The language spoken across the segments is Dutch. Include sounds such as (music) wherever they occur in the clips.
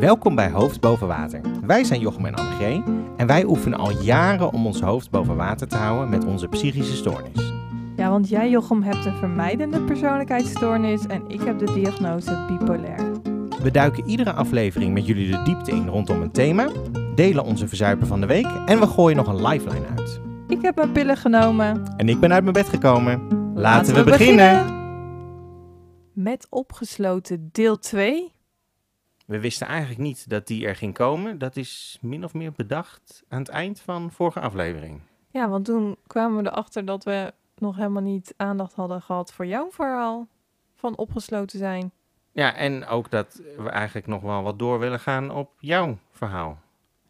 Welkom bij Hoofd Boven Water. Wij zijn Jochem en Annegee en wij oefenen al jaren om ons hoofd boven water te houden met onze psychische stoornis. Ja, want jij Jochem hebt een vermijdende persoonlijkheidsstoornis en ik heb de diagnose bipolair. We duiken iedere aflevering met jullie de diepte in rondom een thema, delen onze verzuipen van de week en we gooien nog een lifeline uit. Ik heb mijn pillen genomen. En ik ben uit mijn bed gekomen. Laten, we, beginnen. Met opgesloten deel 2. We wisten eigenlijk niet dat die er ging komen. Dat is min of meer bedacht aan het eind van vorige aflevering. Ja, want toen kwamen we erachter dat we nog helemaal niet aandacht hadden gehad voor jouw verhaal van opgesloten zijn. Ja, en ook dat we eigenlijk nog wel wat door willen gaan op jouw verhaal.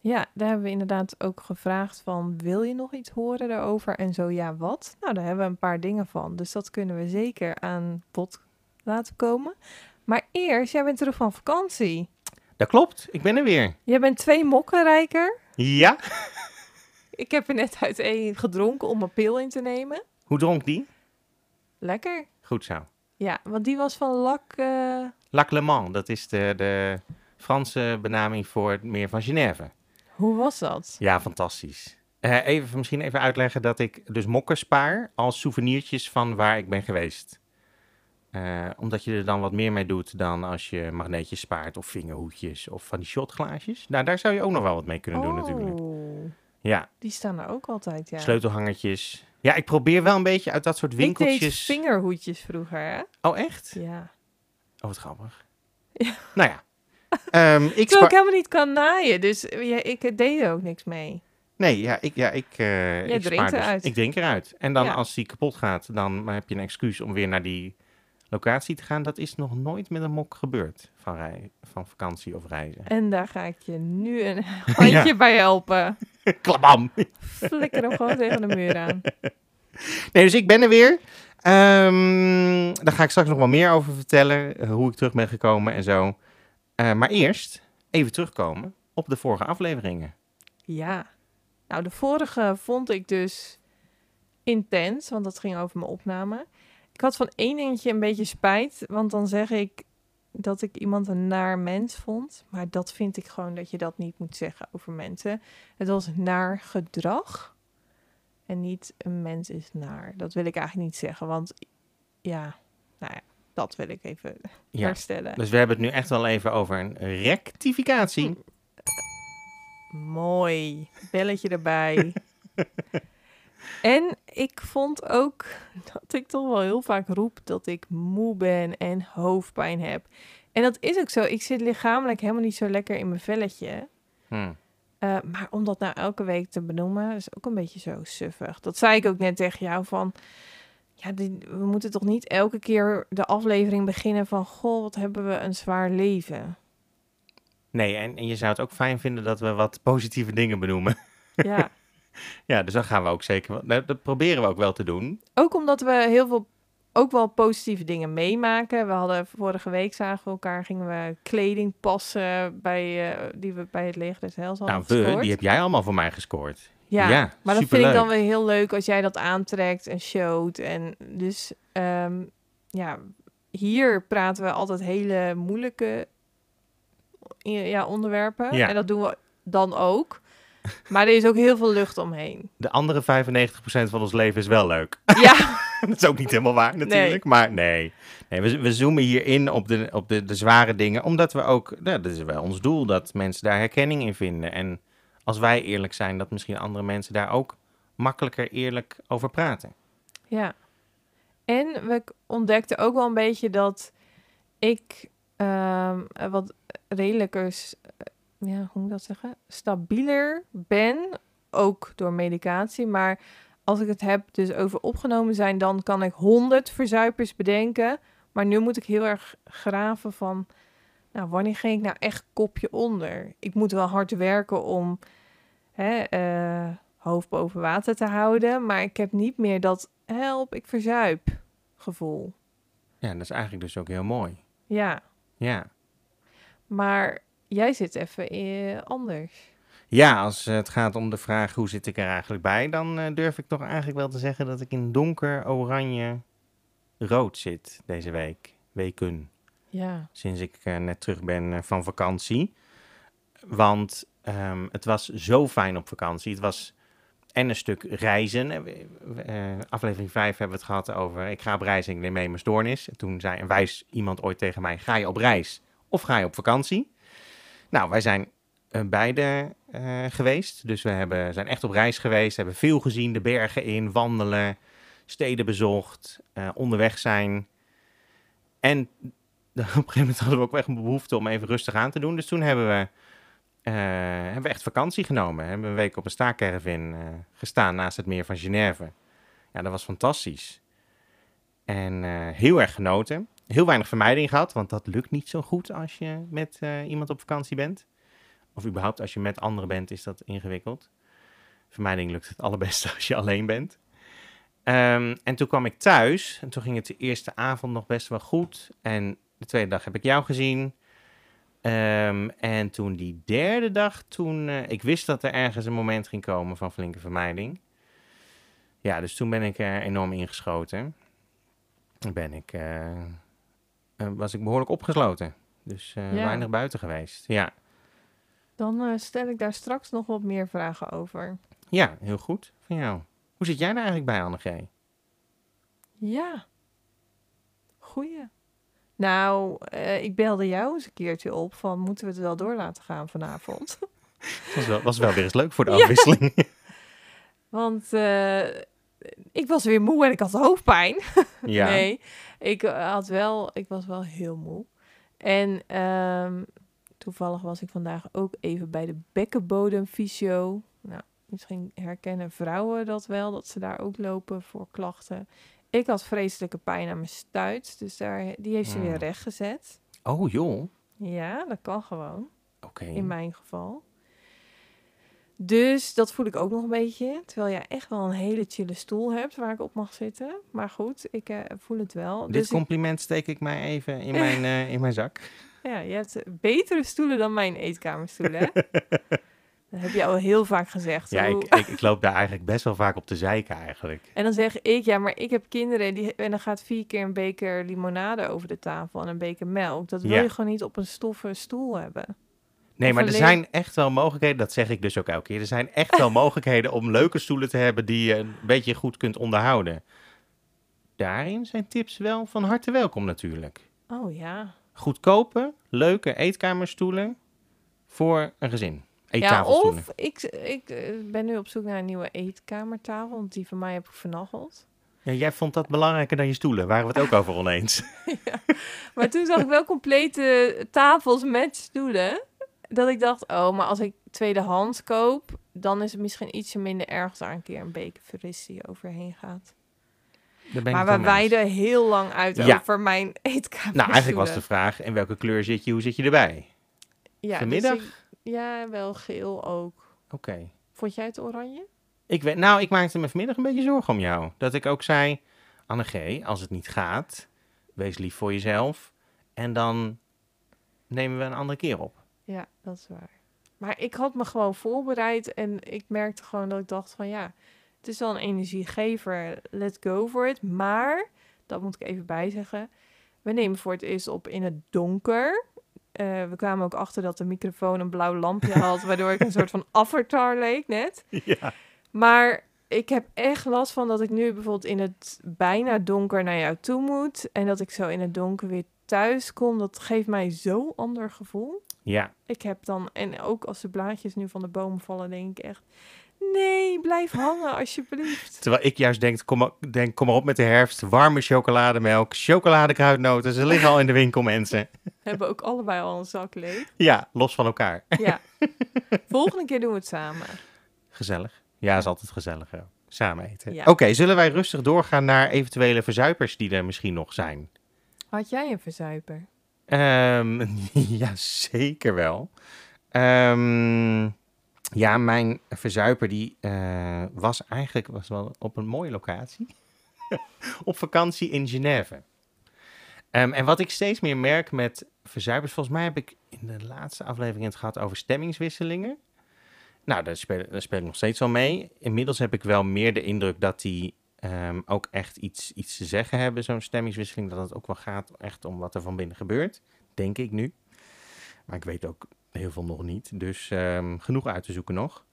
Ja, daar hebben we inderdaad ook gevraagd van, wil je nog iets horen daarover? En zo ja, wat? Nou, daar hebben we een paar dingen van. Dus dat kunnen we zeker aan bod laten komen. Maar eerst, jij bent terug van vakantie. Dat klopt, ik ben er weer. Jij bent twee mokken rijker. Ja? (laughs) Ik heb er net uit één gedronken om een pil in te nemen. Hoe dronk die? Lekker. Goed zo. Ja, want die was van Lac... eh, Lac Le Mans, dat is de, de Franse benaming voor het meer van Genève. hoe was dat? Ja, fantastisch. Eh, even, misschien even uitleggen dat ik dus mokken spaar als souvenirtjes van waar ik ben geweest. Eh, omdat je er dan wat meer mee doet dan als je magneetjes spaart of vingerhoedjes of van die shotglaasjes. Nou, daar zou je ook nog wel wat mee kunnen doen natuurlijk. Oh, Ja, die staan er ook altijd, ja. sleutelhangertjes. Ja, ik probeer wel een beetje uit dat soort Ik deed winkeltjes... vingerhoedjes vroeger, hè? Oh, echt? Ja. Oh, wat grappig. Ja. Nou ja. (laughs) Ehm, ik Terwijl ik helemaal niet kan naaien, dus ja, ik deed er ook niks mee. Nee, ja, ik, ja, ik, eh ik drinkt dus- eruit. Ik drink eruit. En dan Ja. als die kapot gaat, dan heb je een excuus om weer naar die locatie te gaan. Dat is nog nooit met een mok gebeurd van, rij, van vakantie of reizen. En daar ga ik je nu een (laughs) handje bij helpen. Klabam! Flikker hem gewoon tegen de muur aan. Nee, dus ik ben er weer. Ehm, daar ga ik straks nog wel meer over vertellen. eh, hoe ik terug ben gekomen en zo. Eh, maar eerst even terugkomen op de vorige afleveringen. Ja. Nou, de vorige vond ik dus intens, want dat ging over mijn opname. Ik had van één dingetje een beetje spijt, want dan zeg ik dat ik iemand een naar mens vond. Maar dat vind ik gewoon dat je dat niet moet zeggen over mensen. Het was naar gedrag en niet een mens is naar. Dat wil ik eigenlijk niet zeggen, want ja, nou ja, dat wil ik even Ja. herstellen. Dus we hebben het nu echt wel even over een rectificatie. Mooi. Belletje erbij. (laughs) en ik vond ook dat ik toch wel heel vaak roep dat ik moe ben en hoofdpijn heb. En dat is ook zo. Ik zit lichamelijk helemaal niet zo lekker in mijn velletje. Hm. Eh, maar om dat nou elke week te benoemen, is ook een beetje zo suffig. Dat zei ik ook net tegen jou van... Ja, die- we moeten toch niet elke keer de aflevering beginnen van... Goh, wat hebben we een zwaar leven. Nee, en, en je zou het ook fijn vinden dat we wat positieve dingen benoemen. Ja. (laughs) (laughs) Ja, dus dat gaan we ook zeker. wel- nou, Dat proberen we ook wel te doen. Ook omdat we heel veel, ook wel positieve dingen meemaken. We hadden vorige week zagen we elkaar, gingen we kleding passen bij, eh, die we bij het leger des Heils hadden nou, we, die heb jij allemaal voor mij gescoord. ja, ja, maar dat vind ik dan weer heel leuk als jij dat aantrekt en showt. En dus ehm, ja, hier praten we altijd hele moeilijke ja, onderwerpen. Ja. En dat doen we dan ook. Maar er is ook heel veel lucht omheen. De andere 95% van ons leven is wel leuk. Ja, (laughs) dat is ook niet helemaal waar natuurlijk. Maar nee, nee we, we zoomen hier in op, de, op de, de zware dingen. Omdat we ook, nou, dat is wel ons doel, dat mensen daar herkenning in vinden. En als wij eerlijk zijn, dat misschien andere mensen daar ook makkelijker eerlijk over praten. Ja. En we ontdekten ook wel een beetje dat ik eh, wat redelijker, eh, ja, hoe moet ik dat zeggen? Stabieler ben, ook door medicatie. Maar als ik het heb dus over opgenomen zijn, dan kan ik honderd verzuipers bedenken. Maar nu moet ik heel erg graven van, nou, wanneer ging ik nou echt kopje onder? Ik moet wel hard werken om hè, eh, hoofd boven water te houden. Maar ik heb niet meer dat help, ik verzuip gevoel. Ja, dat is eigenlijk dus ook heel mooi. Ja, Ja. maar jij zit even eh, anders. Ja, als het gaat om de vraag hoe zit ik er eigenlijk bij, dan eh, durf ik toch eigenlijk wel te zeggen dat ik in donker oranje rood zit deze week. Weken. Ja, Sinds ik eh, net terug ben van vakantie. Want ehm, het was zo fijn op vakantie. Het was en een stuk reizen. Aflevering 5 hebben we het gehad over... ik ga op reis en ik neem mee mijn stoornis. En toen zei een wijs iemand ooit tegen mij... ga je op reis of ga je op vakantie? Nou, wij zijn eh, beide eh, geweest. Dus we hebben, zijn echt op reis geweest. Hebben veel gezien, de bergen in, wandelen, steden bezocht, eh, onderweg zijn. En (laughs) op een gegeven moment hadden we ook echt een behoefte om even rustig aan te doen. Dus toen hebben we, hebben we echt vakantie genomen. Hebben een week op een staakervin eh gestaan naast het meer van Genève. Ja, dat was fantastisch. En heel erg genoten. Heel weinig vermijding gehad, want dat lukt niet zo goed als je met eh, iemand op vakantie bent. Of überhaupt als je met anderen bent, is dat ingewikkeld. Vermijding lukt het allerbeste (laughs) als je alleen bent. Ehm, en toen kwam ik thuis en toen ging het de eerste avond nog best wel goed. En de tweede dag heb ik jou gezien. Ehm, en toen die derde dag, toen eh, ik wist dat er ergens een moment ging komen van flinke vermijding. Ja, dus toen ben ik er enorm ingeschoten. Ben ik, eh, was ik behoorlijk opgesloten. Dus eh, Ja. weinig buiten geweest. Ja. Dan eh, stel ik daar straks nog wat meer vragen over. ja, heel goed van jou. Hoe zit jij er eigenlijk bij, Anne G? Ja. Goeie. Nou, eh, ik belde jou eens een keertje op van moeten we het wel door laten gaan vanavond? (laughs) Was wel, was wel weer eens leuk voor de Ja. afwisseling. (laughs) Want eh, ik was weer moe en ik had hoofdpijn. (laughs) ja. Nee, ik eh, had wel, ik was wel heel moe. En ehm, toevallig was ik vandaag ook even bij de bekkenbodemfysio. Nou, misschien herkennen vrouwen dat wel, dat ze daar ook lopen voor klachten. Ik had vreselijke pijn aan mijn stuit, dus daar, die heeft ze Hmm. weer rechtgezet. Oh joh, Ja, dat kan gewoon, oké. in mijn geval. Dus dat voel ik ook nog een beetje. Terwijl jij echt wel een hele chille stoel hebt waar ik op mag zitten. Maar goed, ik eh, voel het wel. Dit dus ik- compliment steek ik mij even in (laughs) mijn, eh, in mijn zak. Ja, je hebt betere stoelen dan mijn eetkamerstoelen. (laughs) dat heb je al heel vaak gezegd. Ja, ik, ik, ik loop daar eigenlijk best wel vaak op te zeiken eigenlijk. En dan zeg ik, ja, maar ik heb kinderen die, en dan gaat vier keer een beker limonade over de tafel en een beker melk. Dat wil Ja. je gewoon niet op een stoffen stoel hebben. Nee, maar er zijn echt wel mogelijkheden, dat zeg ik dus ook elke keer. Er zijn echt wel (laughs) mogelijkheden om leuke stoelen te hebben die je een beetje goed kunt onderhouden. Daarin zijn tips wel van harte welkom natuurlijk. Oh ja. Goedkope, leuke eetkamerstoelen voor een gezin. Ja, of ik, ik eh, ben nu op zoek naar een nieuwe eetkamertafel, want die van mij heb ik vernacheld. Ja, jij vond dat belangrijker dan je stoelen. Waren we het ook over oneens? (laughs) Maar toen zag ik wel complete tafels met stoelen. Dat ik dacht, oh, maar als ik tweedehands koop, dan is het misschien ietsje minder erg als daar een keer een beker verrissie overheen gaat. Maar we wijden heel lang uit Ja. over mijn (laughs) eetkamer. Nou, eigenlijk was de vraag, in welke kleur zit je, hoe zit je erbij? ja, vanmiddag? dus ik- ja, wel geel ook. Oké. Vond jij het oranje? Ik weet, nou, ik maakte me vanmiddag een beetje zorgen om jou. Dat ik ook zei, Anne G, als het niet gaat, wees lief voor jezelf. En dan nemen we een andere keer op. Ja, dat is waar. Maar ik had me gewoon voorbereid en ik merkte gewoon dat ik dacht van ja, het is wel een energiegever, let's go for it. Maar, dat moet ik even bijzeggen, we nemen voor het eerst op in het donker. Eh, we kwamen ook achter dat de microfoon een blauw lampje (laughs) had, waardoor ik een soort van avatar leek net. Ja. Maar ik heb echt last van dat ik nu bijvoorbeeld in het bijna donker naar jou toe moet. En dat ik zo in het donker weer thuis kom. Dat geeft mij zo'n ander gevoel. Ja, Ik heb dan, en ook als de blaadjes nu van de boom vallen, denk ik echt... Nee, blijf hangen alsjeblieft. (laughs) terwijl ik juist denk, kom, op- denk, kom maar op met de herfst. Warme chocolademelk, chocoladekruidnoten. Ze liggen al in de winkel, mensen. We (laughs) hebben ook allebei al een zak leeg. Ja, los van elkaar. Ja. (laughs) Volgende keer doen we het samen. Gezellig. Ja, is altijd gezellig. ook. Samen eten. Ja. Oké, zullen wij rustig doorgaan naar eventuele verzuipers die er misschien nog zijn? Had jij een verzuiper? Ehm, (laughs) ja, zeker wel. Ehm, ja, mijn verzuiper die eh, was eigenlijk was wel op een mooie locatie. (laughs) op vakantie in Genève. Ehm, en wat ik steeds meer merk met verzuipers, volgens mij heb ik in de laatste aflevering het gehad over stemmingswisselingen. Nou, daar speel, daar speel ik nog steeds wel mee. Inmiddels heb ik wel meer de indruk dat die ehm, ook echt iets, iets te zeggen hebben, zo'n stemmingswisseling. Dat het ook wel gaat echt om wat er van binnen gebeurt, denk ik nu. Maar ik weet ook heel veel nog niet. Dus ehm, genoeg uit te zoeken nog.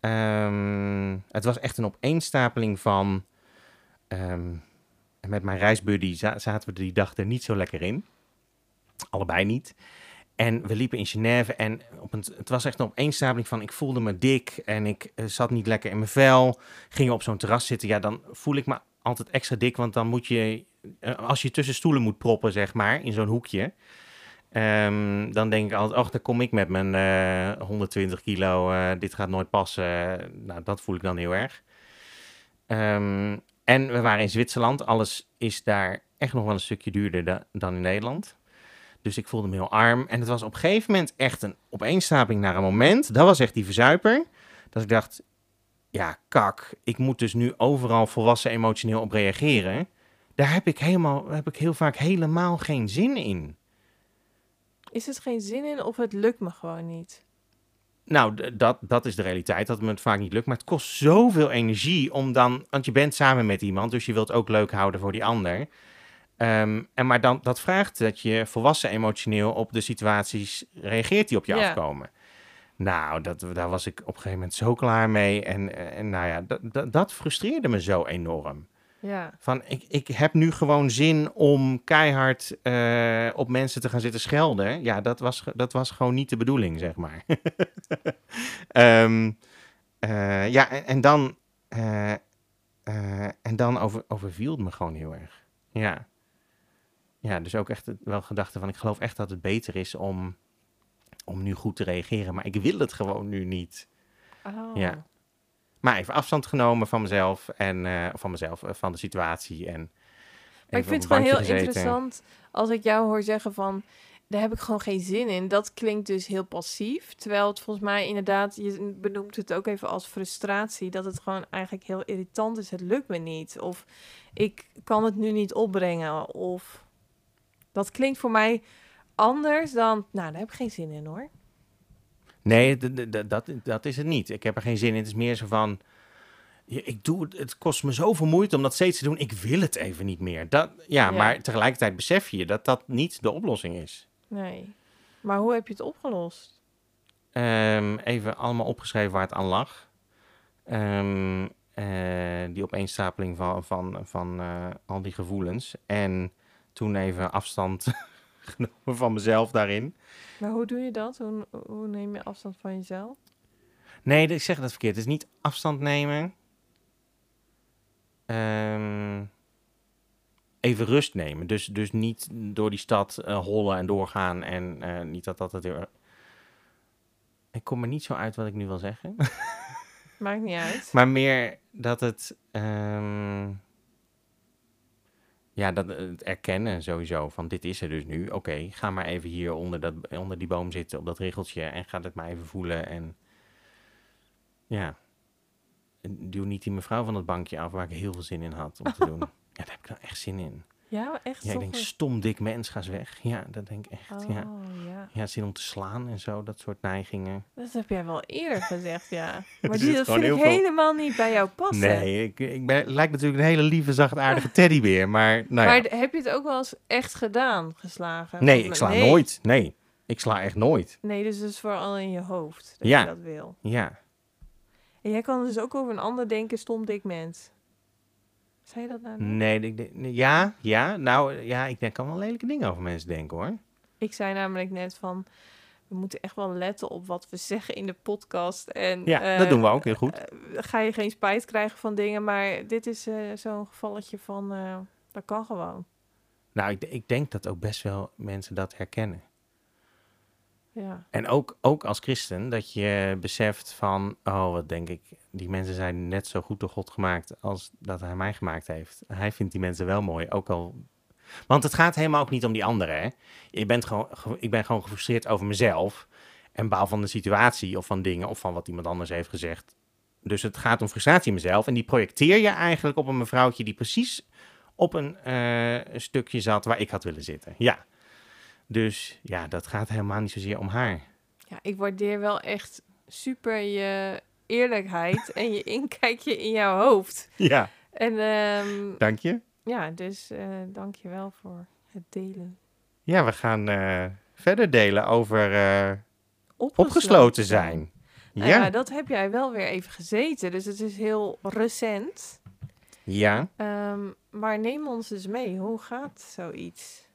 Ehm, het was echt een opeenstapeling van... met mijn reisbuddy za- zaten we die dag er niet zo lekker in. Allebei niet. En we liepen in Genève en op een, het was echt een opeenstapeling van... ik voelde me dik en ik eh, zat niet lekker in mijn vel. Gingen op zo'n terras zitten, ja, dan voel ik me altijd extra dik... want dan moet je, eh, als je tussen stoelen moet proppen, zeg maar, in zo'n hoekje... Ehm, dan denk ik altijd, ach, daar kom ik met mijn eh, 120 kilo, eh, dit gaat nooit passen. nou, dat voel ik dan heel erg. Ehm, en we waren in Zwitserland. Alles is daar echt nog wel een stukje duurder da- dan in Nederland. Dus ik voelde me heel arm. En het was op een gegeven moment echt een opeenstapeling naar een moment. Dat was echt die verzuiper. Dat ik dacht, ja, kak, ik moet dus nu overal volwassen emotioneel op reageren. Daar heb ik, helemaal, heb ik heel vaak helemaal geen zin in. Is het geen zin in of het lukt me gewoon niet? Nou, dat, dat is de realiteit, dat het me vaak niet lukt. Maar het kost zoveel energie om dan... Want je bent samen met iemand, dus je wilt ook leuk houden voor die ander. Ehm, en maar dan, dat vraagt dat je volwassen emotioneel op de situaties reageert die op je Ja. afkomen. Nou, dat, daar was ik op een gegeven moment zo klaar mee. En, en nou ja, dat, dat, dat frustreerde me zo enorm. Ja. Van, ik, ik heb nu gewoon zin om keihard eh, op mensen te gaan zitten schelden. Ja, dat was, dat was gewoon niet de bedoeling, zeg maar. (laughs) Ehm, eh, ja, en, en dan, eh, en dan over, overviel het me gewoon heel erg. Ja. Ja, dus ook echt wel gedachte van, ik geloof echt dat het beter is om, om nu goed te reageren. Maar ik wil het gewoon nu niet. Oh. Ja. Maar even afstand genomen van mezelf en eh, van mezelf, eh, van de situatie. En Maar ik vind het gewoon heel gezeten. interessant als ik jou hoor zeggen van... daar heb ik gewoon geen zin in. Dat klinkt dus heel passief. Terwijl het volgens mij inderdaad... je benoemt het ook even als frustratie... dat het gewoon eigenlijk heel irritant is. Het lukt me niet. Of ik kan het nu niet opbrengen. Of dat klinkt voor mij anders dan... nou, daar heb ik geen zin in hoor. Nee, dat, dat is het niet. Ik heb er geen zin in. Het is meer zo van, ik doe het, het kost me zoveel moeite om dat steeds te doen. Ik wil het even niet meer. Dat, ja, Ja. maar tegelijkertijd besef je dat dat niet de oplossing is. Nee. Maar hoe heb je het opgelost? Ehm, even allemaal opgeschreven waar het aan lag. Ehm, eh, die opeenstapeling van, van, van eh, al die gevoelens. En toen even afstand (laughs) genomen van mezelf daarin. Maar hoe doe je dat? Hoe, hoe neem je afstand van jezelf? Nee, ik zeg dat verkeerd. Het is niet afstand nemen. Ehm, even rust nemen. Dus, dus niet door die stad eh, hollen en doorgaan. En eh, niet dat dat het heel... Ik kom er niet zo uit wat ik nu wil zeggen. (laughs) Maakt niet uit. maar meer dat het... ehm, ja, dat, het erkennen sowieso. Van dit is er dus nu. Oké, ga maar even hier onder, dat, onder die boom zitten. Op dat riggeltje. En ga het maar even voelen. En ja. En Duw niet die mevrouw van het bankje af waar ik heel veel zin in had om te doen. (laughs) Ja, daar heb ik dan echt zin in. Ja, echt Ja, ik denk, stom dik mens, ga eens weg. Ja, dat denk ik echt. Oh, Ja. ja. ja, zin om te slaan en zo, dat soort neigingen. Dat heb jij wel eerder (laughs) gezegd, ja. Maar die, dat vind ik veel- helemaal niet bij jou passen. Nee, ik, ik ben, lijkt natuurlijk een hele lieve, zachtaardige (laughs) teddybeer, maar nou ja. Maar heb je het ook wel eens echt gedaan, geslagen? Nee, ik sla nee. nooit. Nee, ik sla echt nooit. Nee, dus het is vooral in je hoofd dat Ja. je dat wil. Ja. En jij kan dus ook over een ander denken, stom dik mens. Zei je dat nou? Nee, ik denk- nee, ja, ja, nou ja, ik denk, kan wel lelijke dingen over mensen denken hoor. Ik zei namelijk net van, we moeten echt wel letten op wat we zeggen in de podcast. En, Ja, eh, dat doen we ook heel goed. eh, ga je geen spijt krijgen van dingen, maar dit is eh, zo'n gevalletje van, eh, dat kan gewoon. Nou, ik, ik denk dat ook best wel mensen dat herkennen. En ook, ook als christen, dat je beseft van, oh, wat denk ik, die mensen zijn net zo goed door God gemaakt als dat hij mij gemaakt heeft. Hij vindt die mensen wel mooi, ook al... Want het gaat helemaal ook niet om die anderen, hè. Je bent gewoon, ge- ik ben gewoon gefrustreerd over mezelf en baal van de situatie of van dingen of van wat iemand anders heeft gezegd. Dus het gaat om frustratie in mezelf en die projecteer je eigenlijk op een mevrouwtje die precies op een eh, stukje zat waar ik had willen zitten. Ja. Dus ja, dat gaat helemaal niet zozeer om haar. ja, ik waardeer wel echt super je eerlijkheid en je inkijkje in jouw hoofd. Ja, En ehm, dank je. ja, dus eh dank je wel voor het delen. Ja, we gaan eh, verder delen over eh, opgesloten zijn. Nou Ja, ja, dat heb jij wel weer even gezeten, dus het is heel recent. ja. Ehm, maar neem ons eens mee, hoe gaat zoiets?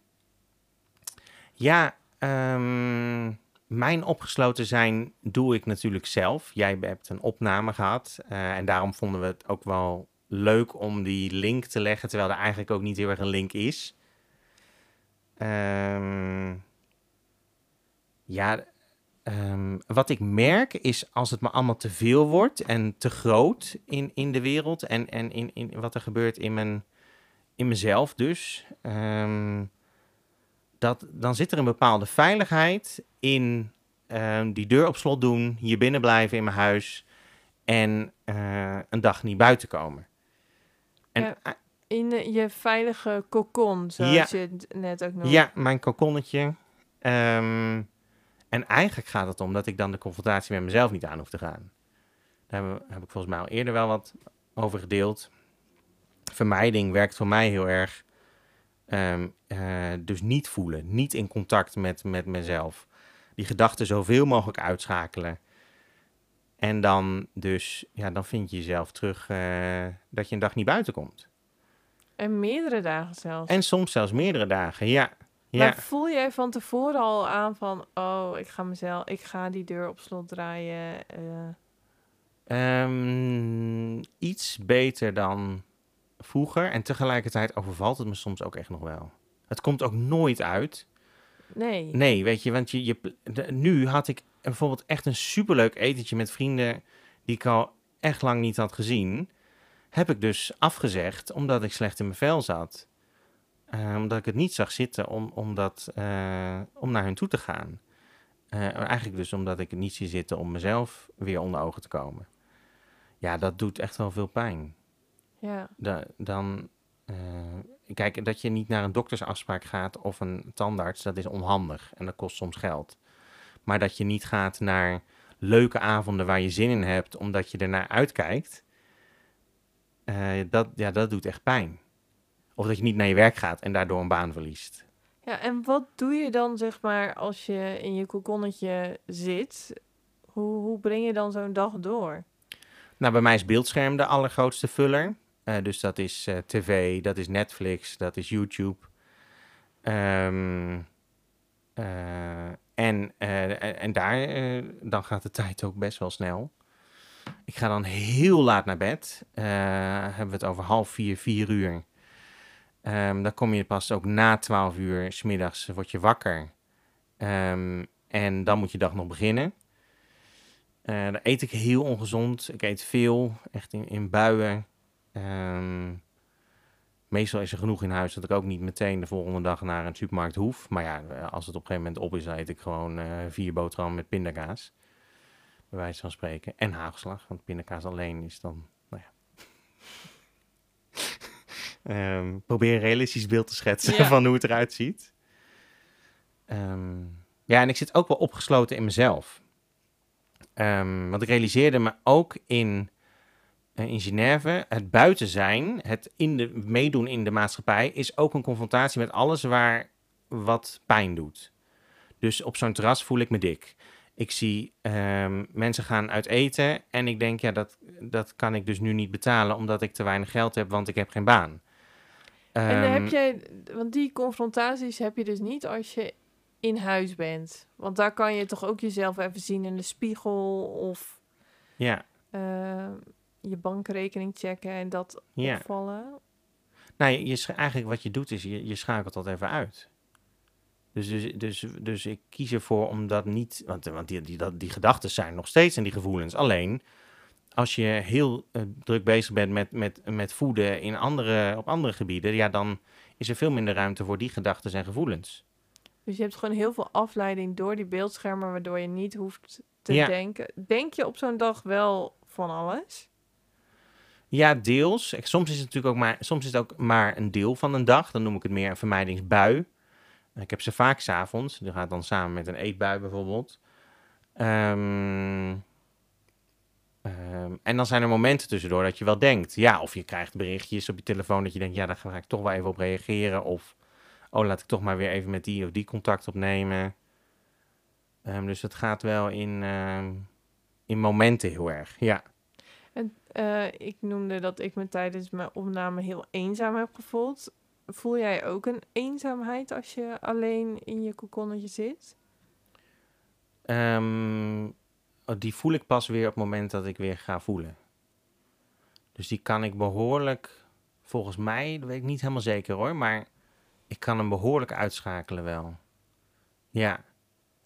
Ja, ehm, mijn opgesloten zijn doe ik natuurlijk zelf. Jij hebt een opname gehad eh, en daarom vonden we het ook wel leuk om die link te leggen, terwijl er eigenlijk ook niet heel erg een link is. Ehm, ja, ehm, wat ik merk is als het me allemaal te veel wordt en te groot in, in de wereld en, en in, in wat er gebeurt in, mijn, in mezelf dus. ehm, dat, dan zit er een bepaalde veiligheid in ehm, die deur op slot doen, hier binnen blijven in mijn huis en eh, een dag niet buiten komen. En Ja. In eh, je veilige kokon, zoals Ja. je het net ook noemde. ja, mijn kokonnetje. Ehm, en eigenlijk gaat het om dat ik dan de confrontatie met mezelf niet aan hoef te gaan. Daar heb ik volgens mij al eerder wel wat over gedeeld. Vermijding werkt voor mij heel erg. Ehm, eh, dus niet voelen, niet in contact met, met mezelf. Die gedachten zoveel mogelijk uitschakelen. En dan dus, ja, dan vind je jezelf terug eh, dat je een dag niet buiten komt. En meerdere dagen zelfs. En soms zelfs meerdere dagen, ja. ja. Maar voel jij van tevoren al aan van, oh, ik ga mezelf, ik ga die deur op slot draaien. eh, Ehm, iets beter dan vroeger. En tegelijkertijd overvalt het me soms ook echt nog wel. Het komt ook nooit uit. nee. Nee, weet je, want je, je, de- nu had ik bijvoorbeeld echt een superleuk etentje met vrienden die ik al echt lang niet had gezien. Heb ik dus afgezegd omdat ik slecht in mijn vel zat. Eh, omdat ik het niet zag zitten om, om, dat, eh, om naar hun toe te gaan. Eh, eigenlijk dus omdat ik het niet zie zitten om mezelf weer onder ogen te komen. Ja, dat doet echt wel veel pijn. Ja. Da- dan, eh, kijk, dat je niet naar een doktersafspraak gaat of een tandarts, dat is onhandig en dat kost soms geld. Maar dat je niet gaat naar leuke avonden waar je zin in hebt, omdat je ernaar uitkijkt, eh, dat, ja, dat doet echt pijn. Of dat je niet naar je werk gaat en daardoor een baan verliest. ja, en wat doe je dan, zeg maar, als je in je kokonnetje zit? Hoe, hoe breng je dan zo'n dag door? Nou, bij mij is beeldscherm de allergrootste vuller. Eh, dus dat is eh, tv, dat is Netflix, dat is YouTube. Ehm, eh, en, en, daar, dan gaat de tijd ook best wel snel. Ik ga dan heel laat naar bed. Hebben we het over half vier, vier uur. Ehm, dan kom je pas ook na twaalf uur, smiddags word je wakker. Ehm, en dan moet je dag nog beginnen. Eh dan eet ik heel ongezond. Ik eet veel, echt in, in buien. Ehm, meestal is er genoeg in huis dat ik ook niet meteen de volgende dag naar een supermarkt hoef. Maar ja, als het op een gegeven moment op is, dan eet ik gewoon eh, vier boterhammen met pindakaas. Bij wijze van spreken. En hagelslag, want pindakaas alleen is dan, nou ja. (laughs) Ehm, probeer een realistisch beeld te schetsen Ja. van hoe het eruit ziet. Ehm, ja, en ik zit ook wel opgesloten in mezelf. Ehm, want ik realiseerde me ook in, in Genève, het buiten zijn, het in de, meedoen in de maatschappij, is ook een confrontatie met alles waar wat pijn doet. Dus op zo'n terras voel ik me dik. Ik zie ehm, mensen gaan uit eten en ik denk, ja, dat, dat kan ik dus nu niet betalen omdat ik te weinig geld heb, want ik heb geen baan. en dan Ehm, heb jij, want die confrontaties heb je dus niet als je in huis bent. Want daar kan je toch ook jezelf even zien in de spiegel of Ja, eh, je bankrekening checken en dat ja. opvallen. Nou, je, eigenlijk wat je doet is, je, je schakelt dat even uit. Dus, dus, dus, dus ik kies ervoor om dat niet, want, want die, die, dat, die gedachten zijn nog steeds en die gevoelens. Alleen, als je heel eh, druk bezig bent met, met, met voeden in andere, op andere gebieden, ja, dan is er veel minder ruimte voor die gedachten en gevoelens. Dus je hebt gewoon heel veel afleiding door die beeldschermen, waardoor je niet hoeft te Ja. denken. Denk je op zo'n dag wel van alles? Ja, deels. Soms is het natuurlijk ook maar, soms is het ook maar een deel van een dag. Dan noem ik het meer een vermijdingsbui. Ik heb ze vaak s'avonds. Die gaat dan samen met een eetbui bijvoorbeeld. Ehm, ehm, en dan zijn er momenten tussendoor dat je wel denkt. Ja, of je krijgt berichtjes op je telefoon dat je denkt, ja, daar ga ik toch wel even op reageren. Of, oh, laat ik toch maar weer even met die of die contact opnemen. Ehm, dus het gaat wel in, in momenten heel erg. Ja. Eh, ik noemde dat ik me tijdens mijn opname heel eenzaam heb gevoeld. Voel jij ook een eenzaamheid als je alleen in je kokonnetje zit? Ehm, oh, die voel ik pas weer op het moment dat ik weer ga voelen. Dus die kan ik behoorlijk, volgens mij, dat weet ik niet helemaal zeker hoor, maar ik kan hem behoorlijk uitschakelen wel. Ja.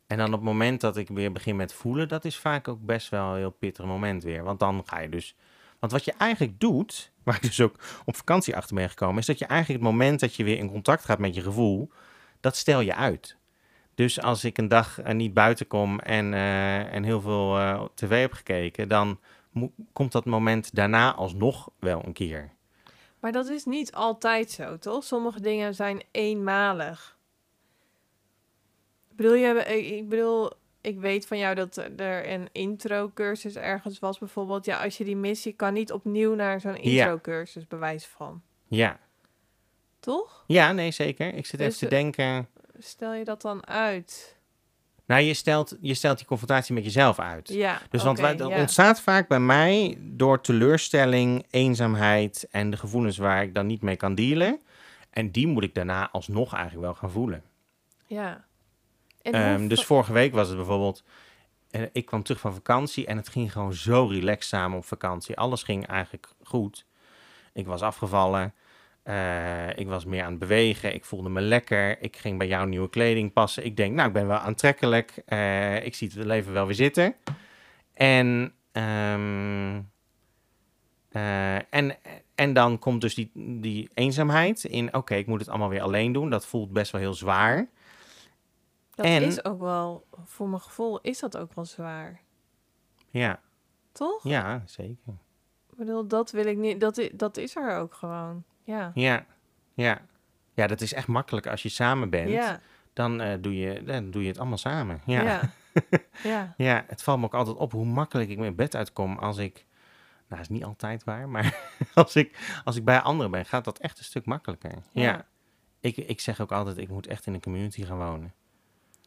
En dan op het moment dat ik weer begin met voelen, dat is vaak ook best wel een heel pittig moment weer. Want dan ga je dus. Want wat je eigenlijk doet, waar ik dus ook op vakantie achter ben gekomen, is dat je eigenlijk het moment dat je weer in contact gaat met je gevoel, dat stel je uit. Dus als ik een dag eh, niet buiten kom en, eh, en heel veel eh, tv heb gekeken, dan komt dat moment daarna alsnog wel een keer. Maar dat is niet altijd zo, toch? Sommige dingen zijn eenmalig. Bedoel, je, ik bedoel, ik weet van jou dat er een intro-cursus ergens was bijvoorbeeld. Ja, als je die mist, je kan niet opnieuw naar zo'n intro-cursus bewijs van. Ja. Toch? Ja, nee, zeker. Ik zit even Dus, te eh, denken. Stel je dat dan uit? Nou, je stelt, je stelt die confrontatie met jezelf uit. Ja, Dus want dat ja. ontstaat vaak bij mij door teleurstelling, eenzaamheid en de gevoelens waar ik dan niet mee kan dealen. En die moet ik daarna alsnog eigenlijk wel gaan voelen. Ja. Ehm, dus vorige week was het bijvoorbeeld, eh, ik kwam terug van vakantie en het ging gewoon zo relaxed samen op vakantie. Alles ging eigenlijk goed. Ik was afgevallen, eh, ik was meer aan het bewegen, ik voelde me lekker. Ik ging bij jou nieuwe kleding passen. Ik denk, nou, ik ben wel aantrekkelijk. eh, ik zie het leven wel weer zitten. En, ehm, eh, en, en dan komt dus die, die eenzaamheid in, oké, ik moet het allemaal weer alleen doen. Dat voelt best wel heel zwaar. Dat en- is ook wel, voor mijn gevoel is dat ook wel zwaar. Ja, Toch? ja, zeker. Ik bedoel, dat wil ik niet, dat, dat is er ook gewoon. Ja. Ja, ja. Ja, dat is echt makkelijk als je samen bent. Ja. Dan, eh, doe je, dan doe je het allemaal samen. Ja. Ja. (laughs) Ja. ja. het valt me ook altijd op hoe makkelijk ik mijn bed uitkom als ik... Nou, is niet altijd waar, maar (laughs) als ik, als ik bij anderen ben, gaat dat echt een stuk makkelijker. Ja. Ja. Ik, ik zeg ook altijd, ik moet echt in een community gaan wonen.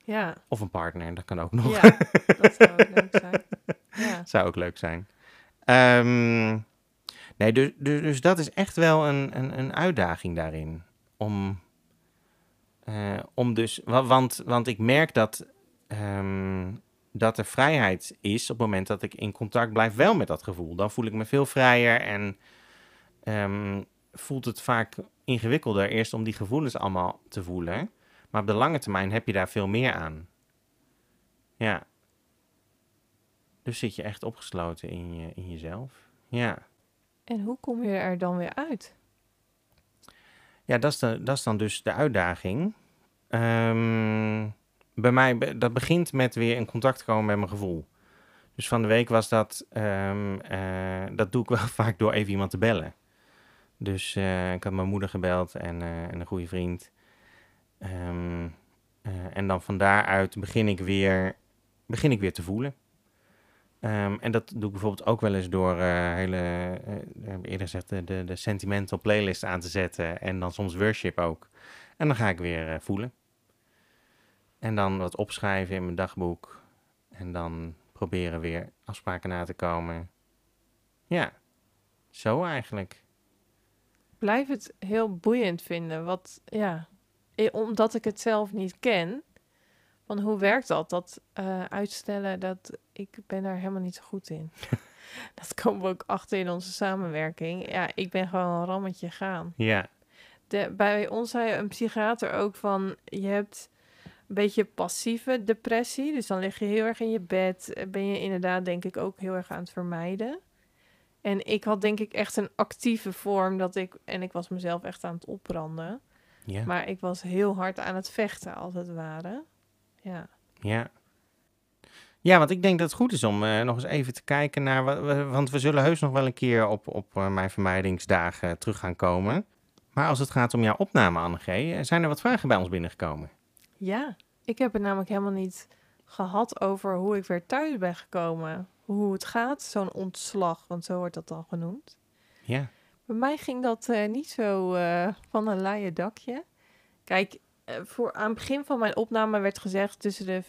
Ja. Of een partner, dat kan ook nog. Ja, dat (laughs) zou ook leuk zijn. Ja. Zou ook leuk zijn. Ehm, nee, dus, dus, dus dat is echt wel een, een, een uitdaging daarin. Om, eh, om dus, wa- want, want ik merk dat, ehm, dat er vrijheid is op het moment dat ik in contact blijf wel met dat gevoel. Dan voel ik me veel vrijer en ehm, voelt het vaak ingewikkelder eerst om die gevoelens allemaal te voelen. Maar op de lange termijn heb je daar veel meer aan. Ja. Dus zit je echt opgesloten in, je, in jezelf. Ja. En hoe kom je er dan weer uit? Ja, dat is, de, dat is dan dus de uitdaging. Ehm, bij mij, dat begint met weer in contact komen met mijn gevoel. Dus van de week was dat, ehm, eh, dat doe ik wel (laughs) vaak door even iemand te bellen. Dus eh, ik had mijn moeder gebeld en, eh, en een goede vriend. Ehm, eh, en dan van daaruit begin ik weer, begin ik weer te voelen. Ehm, en dat doe ik bijvoorbeeld ook wel eens door eh, hele, eh, eerder gezegd, de, de, de sentimental playlist aan te zetten. En dan soms worship ook. En dan ga ik weer voelen. En dan wat opschrijven in mijn dagboek. En dan proberen weer afspraken na te komen. Ja, zo eigenlijk. Blijf het heel boeiend vinden. Wat, ja, omdat ik het zelf niet ken. Van hoe werkt dat? Dat eh, uitstellen, dat, ik ben daar helemaal niet zo goed in. (laughs) dat komen we ook achter in onze samenwerking. Ja, ik ben gewoon een rammetje gaan. Ja, De, bij ons zei een psychiater ook van... je hebt een beetje passieve depressie. Dus dan lig je heel erg in je bed. eh, Ben je inderdaad denk ik ook heel erg aan het vermijden. En ik had denk ik echt een actieve vorm dat ik... en ik was mezelf echt aan het opbranden. Ja, Maar ik was heel hard aan het vechten, als het ware. Ja. ja. Ja, want ik denk dat het goed is om eh, nog eens even te kijken naar... wa- wa- Want we zullen heus nog wel een keer op, op eh, mijn vermijdingsdagen terug gaan komen. Maar als het gaat om jouw opname, Annege, eh, zijn er wat vragen bij ons binnengekomen? Ja, ik heb het namelijk helemaal niet gehad over hoe ik weer thuis ben gekomen. Hoe het gaat, zo'n ontslag, want zo wordt dat dan genoemd. Ja, Bij mij ging dat eh, niet zo eh, van een leien dakje. Kijk, eh, voor aan het begin van mijn opname werd gezegd... tussen de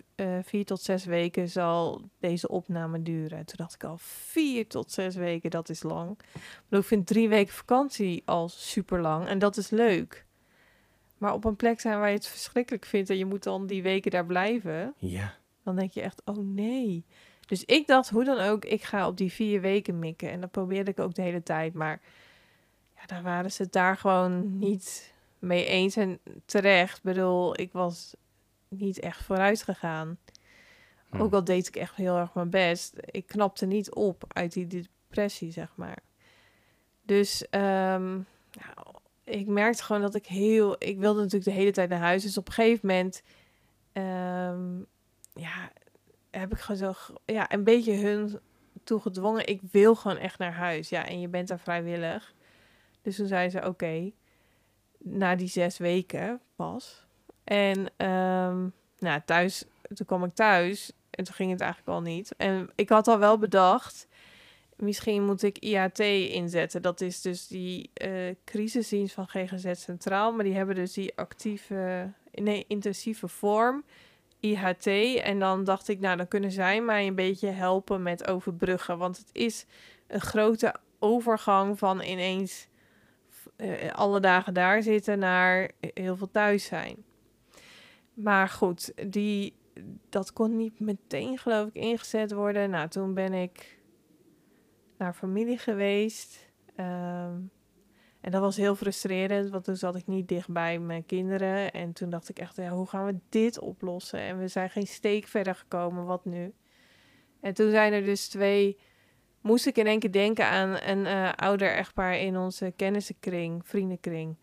vier tot zes weken zal deze opname duren. Toen dacht ik al, vier tot zes weken, dat is lang. Maar ik vind drie weken vakantie al super lang. En dat is leuk. Maar op een plek zijn waar je het verschrikkelijk vindt... en je moet dan die weken daar blijven... Ja. dan denk je echt, oh nee. Dus ik dacht, hoe dan ook, ik ga op die vier weken mikken. En dat probeerde ik ook de hele tijd. Maar daar waren ze het daar gewoon niet mee eens. En terecht, Ik bedoel, ik was niet echt vooruit gegaan. Hm. Ook al deed ik echt heel erg mijn best. Ik knapte niet op uit die depressie, zeg maar. Dus ehm, ja, ik merkte gewoon dat ik heel... Ik wilde natuurlijk de hele tijd naar huis. Dus op een gegeven moment... ehm, ja, heb ik gewoon zo... Ja, een beetje hun toegedwongen. Ik wil gewoon echt naar huis. Ja, en je bent daar vrijwillig. Dus toen zei ze, oké. na die zes weken pas. En ehm, nou, thuis, toen kwam ik thuis. En toen ging het eigenlijk al niet. En ik had al wel bedacht... Misschien moet ik IAT inzetten. Dat is dus die eh crisisdienst van GGZ Centraal. Maar die hebben dus die actieve, nee, intensieve vorm, IHT. En dan dacht ik, nou, dan kunnen zij mij een beetje helpen met overbruggen. Want het is een grote overgang van ineens eh, alle dagen daar zitten naar heel veel thuis zijn. Maar goed, die, dat kon niet meteen, geloof ik, ingezet worden. Nou, toen ben ik naar familie geweest. Ehm, en dat was heel frustrerend, want toen zat ik niet dicht bij mijn kinderen. En toen dacht ik echt, ja, hoe gaan we dit oplossen? En we zijn geen steek verder gekomen, wat nu? En toen zijn er dus twee... Moest ik in één keer denken aan een eh, ouder echtpaar in onze kennissenkring, vriendenkring.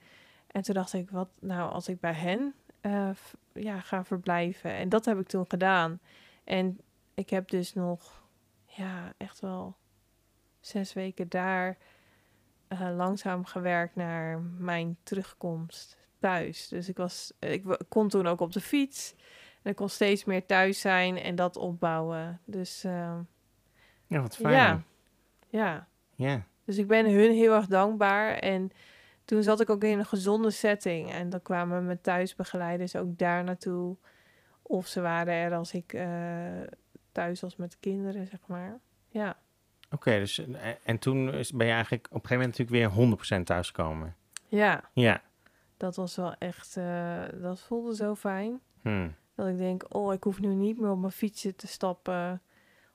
En toen dacht ik, wat nou als ik bij hen eh, ja, ga verblijven? En dat heb ik toen gedaan. En ik heb dus nog, ja, echt wel zes weken daar eh, langzaam gewerkt naar mijn terugkomst thuis. Dus ik, was, ik kon toen ook op de fiets. En ik kon steeds meer thuis zijn en dat opbouwen. Dus eh, Ja, wat fijn. ja, ja. Ja. Dus ik ben hun heel erg dankbaar. En toen zat ik ook in een gezonde setting. En dan kwamen mijn thuisbegeleiders ook daar naartoe. Of ze waren er als ik eh, thuis was met de kinderen, zeg maar. Ja, Oké, dus eh, en toen is, ben je eigenlijk op een gegeven moment natuurlijk weer 100% thuiskomen. ja. Ja. Dat was wel echt, eh, dat voelde zo fijn. Hm. Dat ik denk, oh, ik hoef nu niet meer op mijn fietsje te stappen.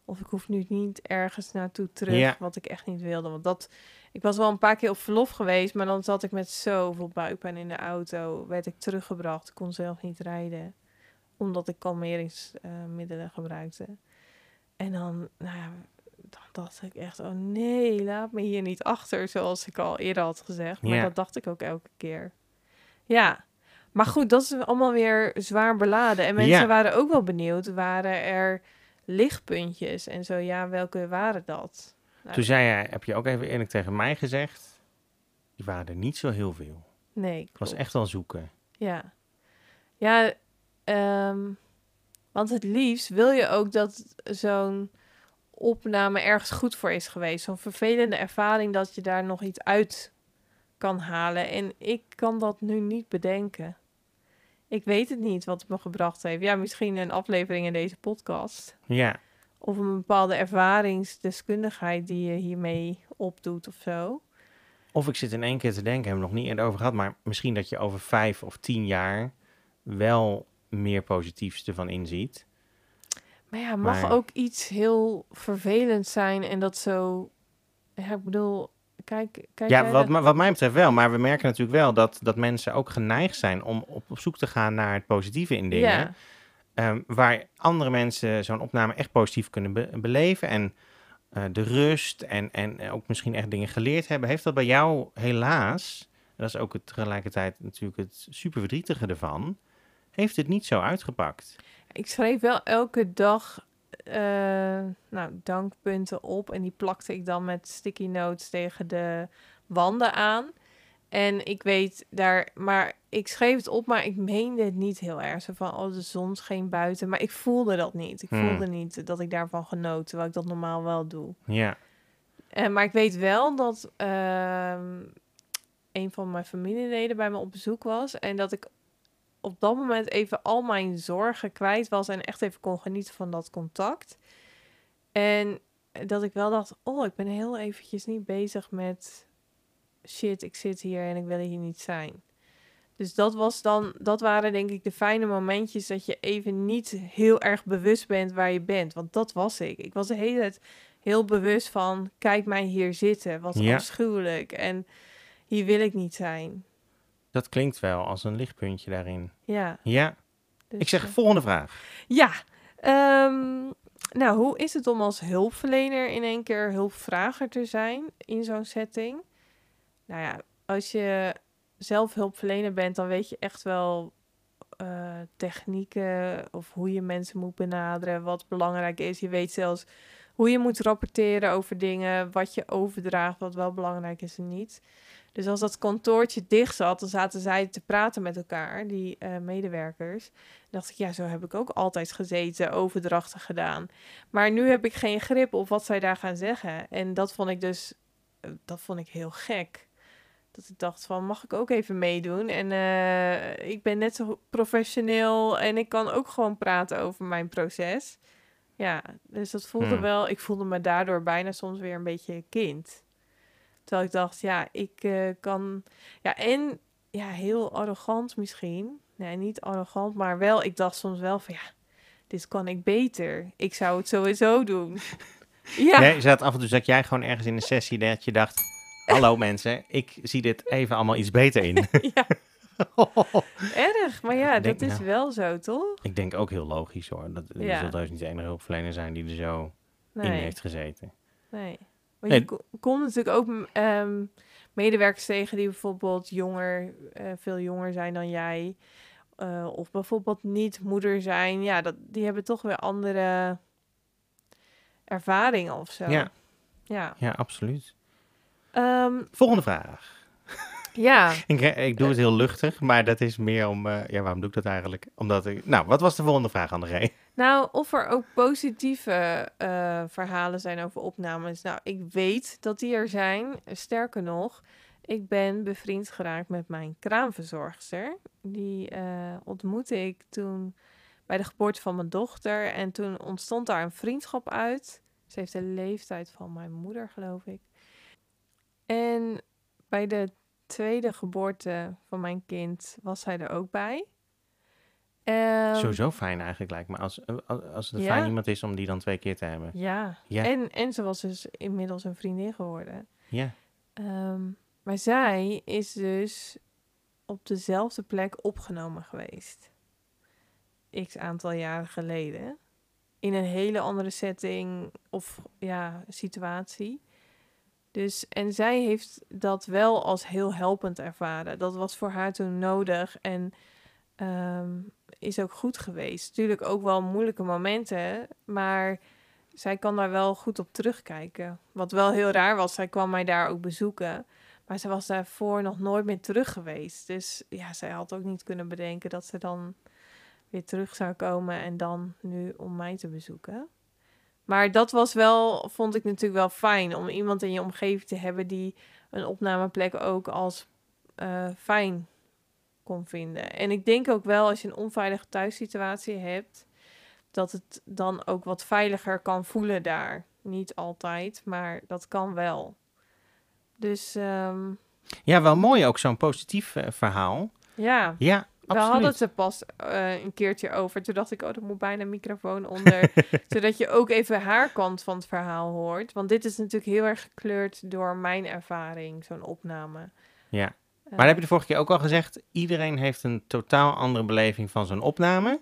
Of ik hoef nu niet ergens naartoe terug, Ja. wat ik echt niet wilde. Want dat, ik was wel een paar keer op verlof geweest, maar dan zat ik met zoveel buikpijn in de auto. Werd ik teruggebracht, kon zelf niet rijden. Omdat ik kalmeringsmiddelen gebruikte. En dan, nou ja, dan dacht ik echt, oh nee, laat me hier niet achter, zoals ik al eerder had gezegd. Maar Ja. dat dacht ik ook elke keer. Ja, maar goed, dat is allemaal weer zwaar beladen. En mensen Ja. waren ook wel benieuwd, waren er lichtpuntjes en zo? Ja, welke waren dat? Nou, Toen zei jij, heb je ook even eerlijk tegen mij gezegd, die waren er niet zo heel veel. nee, Ik was echt wel zoeken. Ja, ja ehm, want het liefst wil je ook dat zo'n opname ergens goed voor is geweest. Zo'n vervelende ervaring dat je daar nog iets uit kan halen. En ik kan dat nu niet bedenken. Ik weet het niet wat het me gebracht heeft. Ja, misschien een aflevering in deze podcast. Ja, Of een bepaalde ervaringsdeskundigheid die je hiermee opdoet of zo. of ik zit in één keer te denken, hebben we nog niet eerder over gehad, maar misschien dat je over vijf of tien jaar wel meer positiefs ervan inziet. Maar ja, mag Maar- ook iets heel vervelend zijn en dat zo... Ja, ik bedoel, kijk... kijk Ja, wat, wat mij betreft wel. Maar we merken natuurlijk wel dat, dat mensen ook geneigd zijn om op, op zoek te gaan naar het positieve in dingen. Ja, Ehm, waar andere mensen zo'n opname echt positief kunnen be- beleven. En eh, de rust en, en ook misschien echt dingen geleerd hebben. Heeft dat bij jou helaas, en dat is ook het, tegelijkertijd natuurlijk het super verdrietige ervan, heeft het niet zo uitgepakt? ik schreef wel elke dag eh, nou, dankpunten op en die plakte ik dan met sticky notes tegen de wanden aan. En ik weet daar, maar ik schreef het op, maar ik meende het niet heel erg. Zo van, oh, de zon scheen buiten. Maar ik voelde dat niet. Ik Hmm. voelde niet dat ik daarvan genoot, terwijl ik dat normaal wel doe. Ja, Eh, maar ik weet wel dat ehm, een van mijn familieleden bij me op bezoek was. En dat ik op dat moment even al mijn zorgen kwijt was en echt even kon genieten van dat contact. En dat ik wel dacht, oh, ik ben heel eventjes niet bezig met shit, ik zit hier en ik wil hier niet zijn. Dus dat was dan, dat waren denk ik de fijne momentjes dat je even niet heel erg bewust bent waar je bent. Want dat was ik. Ik was de hele tijd heel bewust van, kijk mij hier zitten, wat Ja. afschuwelijk. En hier wil ik niet zijn. Dat klinkt wel als een lichtpuntje daarin. Ja. Ja, dus, ik zeg eh, volgende vraag. Ja. ehm, nou, hoe is het om als hulpverlener in één keer hulpvrager te zijn in zo'n setting? Nou ja, als je zelf hulpverlener bent, dan weet je echt wel eh, technieken of hoe je mensen moet benaderen, wat belangrijk is. Je weet zelfs hoe je moet rapporteren over dingen, wat je overdraagt, wat wel belangrijk is en niet. Dus als dat kantoortje dicht zat, dan zaten zij te praten met elkaar, die eh, medewerkers. Dan dacht ik, ja, zo heb ik ook altijd gezeten, overdrachten gedaan. Maar nu heb ik geen grip op wat zij daar gaan zeggen. En dat vond ik dus, eh, dat vond ik heel gek. Dat ik dacht van, mag ik ook even meedoen? En eh, ik ben net zo professioneel en ik kan ook gewoon praten over mijn proces. Ja, dus dat voelde Hmm. wel, ik voelde me daardoor bijna soms weer een beetje kind. Terwijl ik dacht, ja, ik eh, kan, ja, en ja, heel arrogant misschien. Nee, niet arrogant, maar wel, ik dacht soms wel van, ja, dit kan ik beter. Ik zou het sowieso doen. (laughs) ja, Nee, zat af en toe zat jij gewoon ergens in een sessie dat je dacht... Hallo (laughs) mensen, ik zie dit even allemaal iets beter in. (laughs) ja, erg. Maar ja, dat is nou. wel zo, toch? ik denk ook heel logisch hoor. Dat zult heus niet de enige hulpverlener zijn die er zo in heeft gezeten. Nee. Want Nee. je ko- komt natuurlijk ook ehm, medewerkers tegen die bijvoorbeeld jonger, eh, veel jonger zijn dan jij. eh, of bijvoorbeeld niet moeder zijn. Ja, dat, die hebben toch weer andere ervaringen of zo. Ja. Ja. Ja, absoluut. Ehm, Volgende vraag. ja. (laughs) Ik, ik doe het heel luchtig, maar dat is meer om... eh, ja, waarom doe ik dat eigenlijk? Omdat ik... Nou, wat was de volgende vraag, André? Nou, of er ook positieve eh, verhalen zijn over opnames. Nou, ik weet dat die er zijn. Sterker nog, ik ben bevriend geraakt met mijn kraamverzorgster. Die eh, ontmoette ik toen bij de geboorte van mijn dochter. En toen ontstond daar een vriendschap uit. Ze heeft de leeftijd van mijn moeder, geloof ik. En bij de tweede geboorte van mijn kind was zij er ook bij. Ehm, Sowieso fijn eigenlijk, lijkt me. Als, als, Ja. fijn iemand is om die dan twee keer te hebben. Ja. Ja. En, en ze was dus inmiddels een vriendin geworden. Ja. Ehm, maar zij is dus op dezelfde plek opgenomen geweest. X aantal jaren geleden. In een hele andere setting of ja, situatie. Dus, en zij heeft dat wel als heel helpend ervaren. Dat was voor haar toen nodig en ehm, is ook goed geweest. Tuurlijk ook wel moeilijke momenten, maar zij kan daar wel goed op terugkijken. Wat wel heel raar was, zij kwam mij daar ook bezoeken. Maar ze was daarvoor nog nooit meer terug geweest. Dus ja, zij had ook niet kunnen bedenken dat ze dan weer terug zou komen en dan nu om mij te bezoeken. Maar dat was wel, vond ik natuurlijk wel fijn om iemand in je omgeving te hebben die een opnameplek ook als eh, fijn kon vinden. En ik denk ook wel als je een onveilige thuissituatie hebt, dat het dan ook wat veiliger kan voelen daar. Niet altijd, maar dat kan wel. Dus ehm, ja, wel mooi ook zo'n positief eh, verhaal. ja, Ja, we absoluut. hadden het er pas eh, een keertje over. Toen dacht ik, oh, er moet bijna een microfoon onder. (laughs) zodat je ook even haar kant van het verhaal hoort. Want dit is natuurlijk heel erg gekleurd door mijn ervaring, zo'n opname. Ja. Maar dat heb je de vorige keer ook al gezegd. Iedereen heeft een totaal andere beleving van zo'n opname.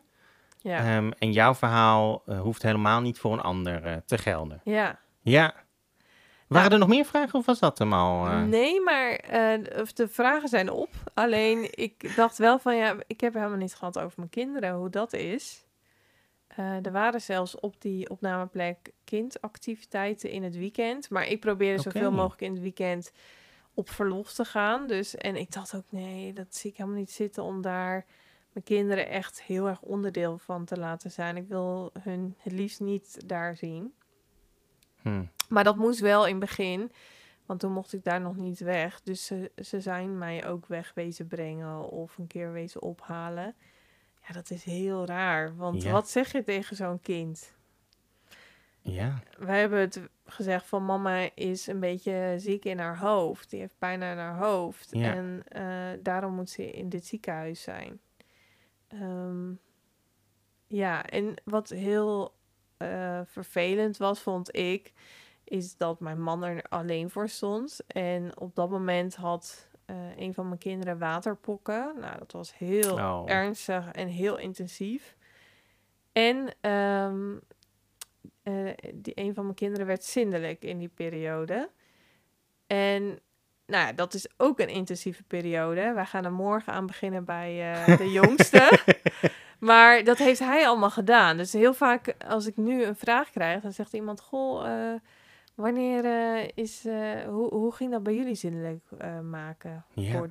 ja. Ehm, en jouw verhaal eh, hoeft helemaal niet voor een ander eh, te gelden. ja. Ja. Waren Nou, er nog meer vragen of was dat hem al? eh? Nee, maar of de vragen zijn op. Alleen ik dacht wel van ja, ik heb helemaal niet gehad over mijn kinderen, hoe dat is. Er waren zelfs op die opnameplek kindactiviteiten in het weekend. Maar ik probeerde zoveel mogelijk in het weekend op verlof te gaan. Dus, en ik dacht ook, nee, dat zie ik helemaal niet zitten om daar mijn kinderen echt heel erg onderdeel van te laten zijn. Ik wil hun het liefst niet daar zien. Hm. Maar dat moest wel in het begin, want toen mocht ik daar nog niet weg. Dus ze, ze zijn mij ook weg wezen brengen of een keer wezen ophalen. Ja, dat is heel raar. Want Ja. wat zeg je tegen zo'n kind? Ja, Wij hebben het gezegd van mama is een beetje ziek in haar hoofd. Die heeft pijn aan haar hoofd. Ja. En eh, daarom moet ze in dit ziekenhuis zijn. Ehm, ja, en wat heel eh, vervelend was, vond ik, is dat mijn man er alleen voor stond. En op dat moment had eh, een van mijn kinderen waterpokken. Nou, dat was heel Oh. ernstig en heel intensief. En ehm, eh, die, een van mijn kinderen werd zindelijk in die periode. En nou ja, dat is ook een intensieve periode. Wij gaan er morgen aan beginnen bij eh, de (laughs) jongste. maar dat heeft hij allemaal gedaan. Dus heel vaak als ik nu een vraag krijg, dan zegt iemand: Goh, eh, wanneer is. hoe, hoe ging dat bij jullie zindelijk maken Ja.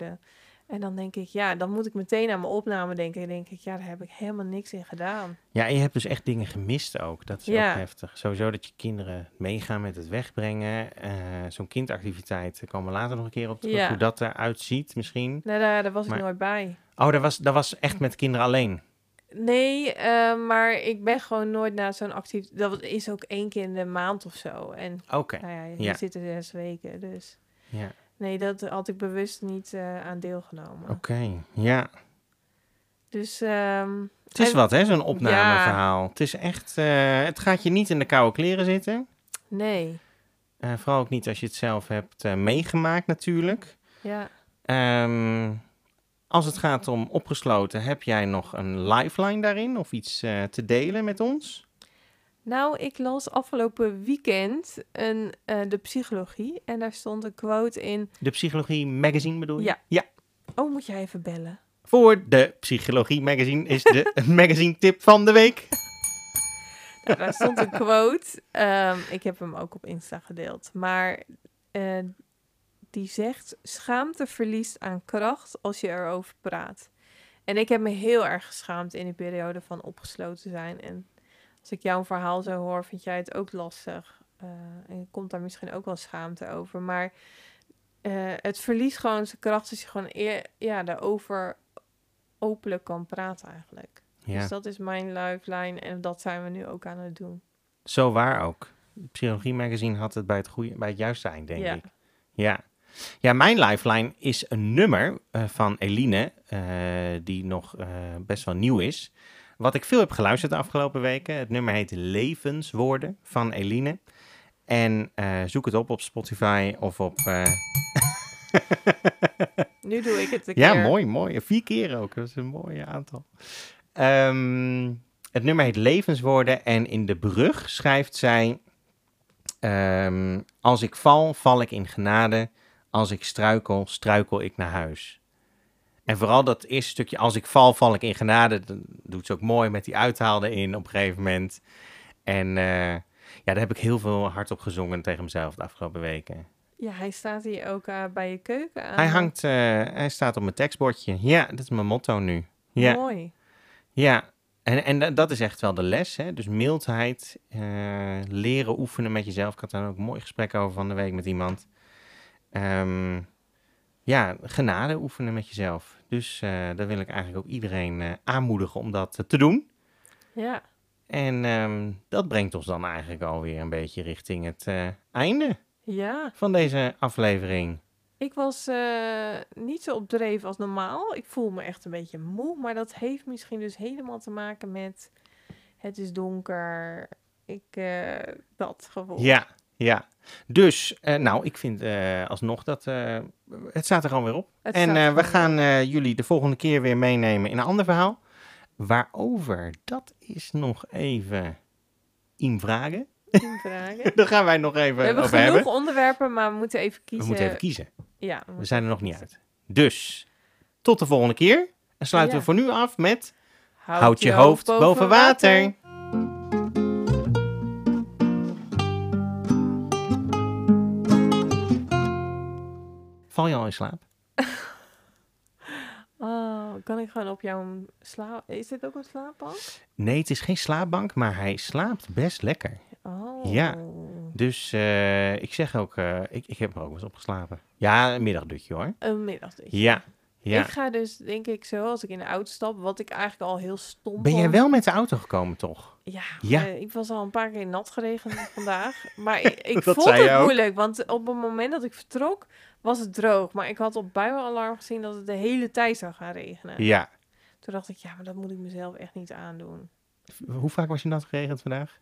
En dan denk ik, ja, dan moet ik meteen aan mijn opname denken. En denk ik, ja, daar heb ik helemaal niks in gedaan. Ja, en je hebt dus echt dingen gemist ook. Dat is Ja. ook heftig. Sowieso dat je kinderen meegaan met het wegbrengen. Eh, Zo'n kindactiviteit, daar komen we later nog een keer op terug. Ja. Hoe dat eruit ziet misschien. Nou, daar, daar was Maar- ik nooit bij. Oh, dat was, dat was echt met kinderen alleen. Nee, eh, maar ik ben gewoon nooit naar zo'n actief. Dat is ook één keer in de maand of zo. En Oké, nou ja, hier Ja. zitten zes weken. Dus ja. Nee, dat had ik bewust niet eh, aan deelgenomen. Oké, ja. Dus ehm, Het is En- wat, hè, zo'n opnameverhaal. Het is echt, eh, het gaat je niet in de koude kleren zitten. nee, Eh, vooral ook niet als je het zelf hebt meegemaakt natuurlijk. ja. Ehm, als het gaat om opgesloten, heb jij nog een lifeline daarin of iets te delen met ons? Nou, ik las afgelopen weekend een, eh, de psychologie. En daar stond een quote in. De Psychologie Magazine bedoel je? Ja. ja. Oh, moet jij even bellen? Voor de Psychologie Magazine is de (laughs) magazine tip van de week. Nou, daar stond een quote. Ehm, ik heb hem ook op Insta gedeeld. Maar eh, die zegt: Schaamte verliest aan kracht als je erover praat. En ik heb me heel erg geschaamd in die periode van opgesloten zijn. En als ik jouw verhaal zo hoor, vind jij het ook lastig. Eh, en komt daar misschien ook wel schaamte over. Maar eh, het verliest gewoon zijn kracht als je gewoon eer, ja, daarover openlijk kan praten eigenlijk. Ja, Dus dat is mijn lifeline en dat zijn we nu ook aan het doen. zo waar ook. Psychologie Magazine had het bij het, goede, bij het juiste eind, denk Ja. ik. Ja. Ja, mijn lifeline is een nummer eh, van Eline, die nog best wel nieuw is. Wat ik veel heb geluisterd de afgelopen weken. Het nummer heet Levenswoorden van Eline. En eh, zoek het op op Spotify of op... eh, (laughs) Nu doe ik het een ja, keer. mooi, mooi. Vier keer ook. Dat is een mooi aantal. Ehm, het nummer heet Levenswoorden en in de brug schrijft zij... ehm, als ik val, val ik in genade. Als ik struikel, struikel ik naar huis. En vooral dat eerste stukje, als ik val, val ik in genade. Dat doet ze ook mooi met die uithaalde in op een gegeven moment. En eh, ja, daar heb ik heel veel hard op gezongen tegen mezelf de afgelopen weken. Ja, hij staat hier ook eh, bij je keuken aan. Hij hangt, eh, hij staat op mijn tekstbordje. Ja, dat is mijn motto nu. Ja, Mooi. ja. En, en da- dat is echt wel de les, hè. Dus mildheid, leren oefenen met jezelf. Ik had daar ook een mooi gesprek over van de week met iemand. Ehm, ja, genade oefenen met jezelf. Dus eh daar wil ik eigenlijk ook iedereen eh, aanmoedigen om dat eh, te doen. Ja. En ehm, dat brengt ons dan eigenlijk alweer een beetje richting het einde Ja. van deze aflevering. Ik was niet zo op dreef als normaal. Ik voel me echt een beetje moe. Maar dat heeft misschien dus helemaal te maken met... Het is donker. Ik, dat gevoel. Ja, ja. Dus, eh, nou, ik vind eh, alsnog dat het staat er gewoon weer op. Het en eh, we gaan eh, jullie de volgende keer weer meenemen in een ander verhaal. Waarover, dat is nog even in vragen. Tien vragen. (laughs) Daar gaan wij nog even We hebben over genoeg hebben. onderwerpen, maar we moeten even kiezen. We moeten even kiezen. Ja, we zijn er nog niet uit. Dus, tot de volgende keer. En sluiten Ja. we voor nu af met... Houd je hoofd boven water. Val je al in slaap? (laughs) Oh, kan ik gewoon op jouw slaap... Is dit ook een slaapbank? Nee, het is geen slaapbank, maar hij slaapt best lekker. Oh. Ja. Dus eh, ik zeg ook, eh, ik, ik heb er ook eens op geslapen. Ja, een middagdutje hoor. Een middagdutje. Ja, Ja. Ik ga dus, denk ik, zo als ik in de auto stap, wat ik eigenlijk al heel stom Ben jij wel met de auto gekomen, toch? Ja, Ja. maar ik was al een paar keer nat geregend (laughs) vandaag. Maar ik, ik vond het moeilijk, want op het moment dat ik vertrok, was het droog. Maar ik had op buienalarm gezien dat het de hele tijd zou gaan regenen. Ja. Toen dacht ik, ja, maar dat moet ik mezelf echt niet aandoen. Hoe vaak was je nat geregend vandaag?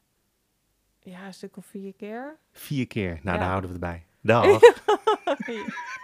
Ja, een stuk of vier keer. Vier keer. Nou, Ja. daar houden we het bij. Dag. (laughs) (laughs)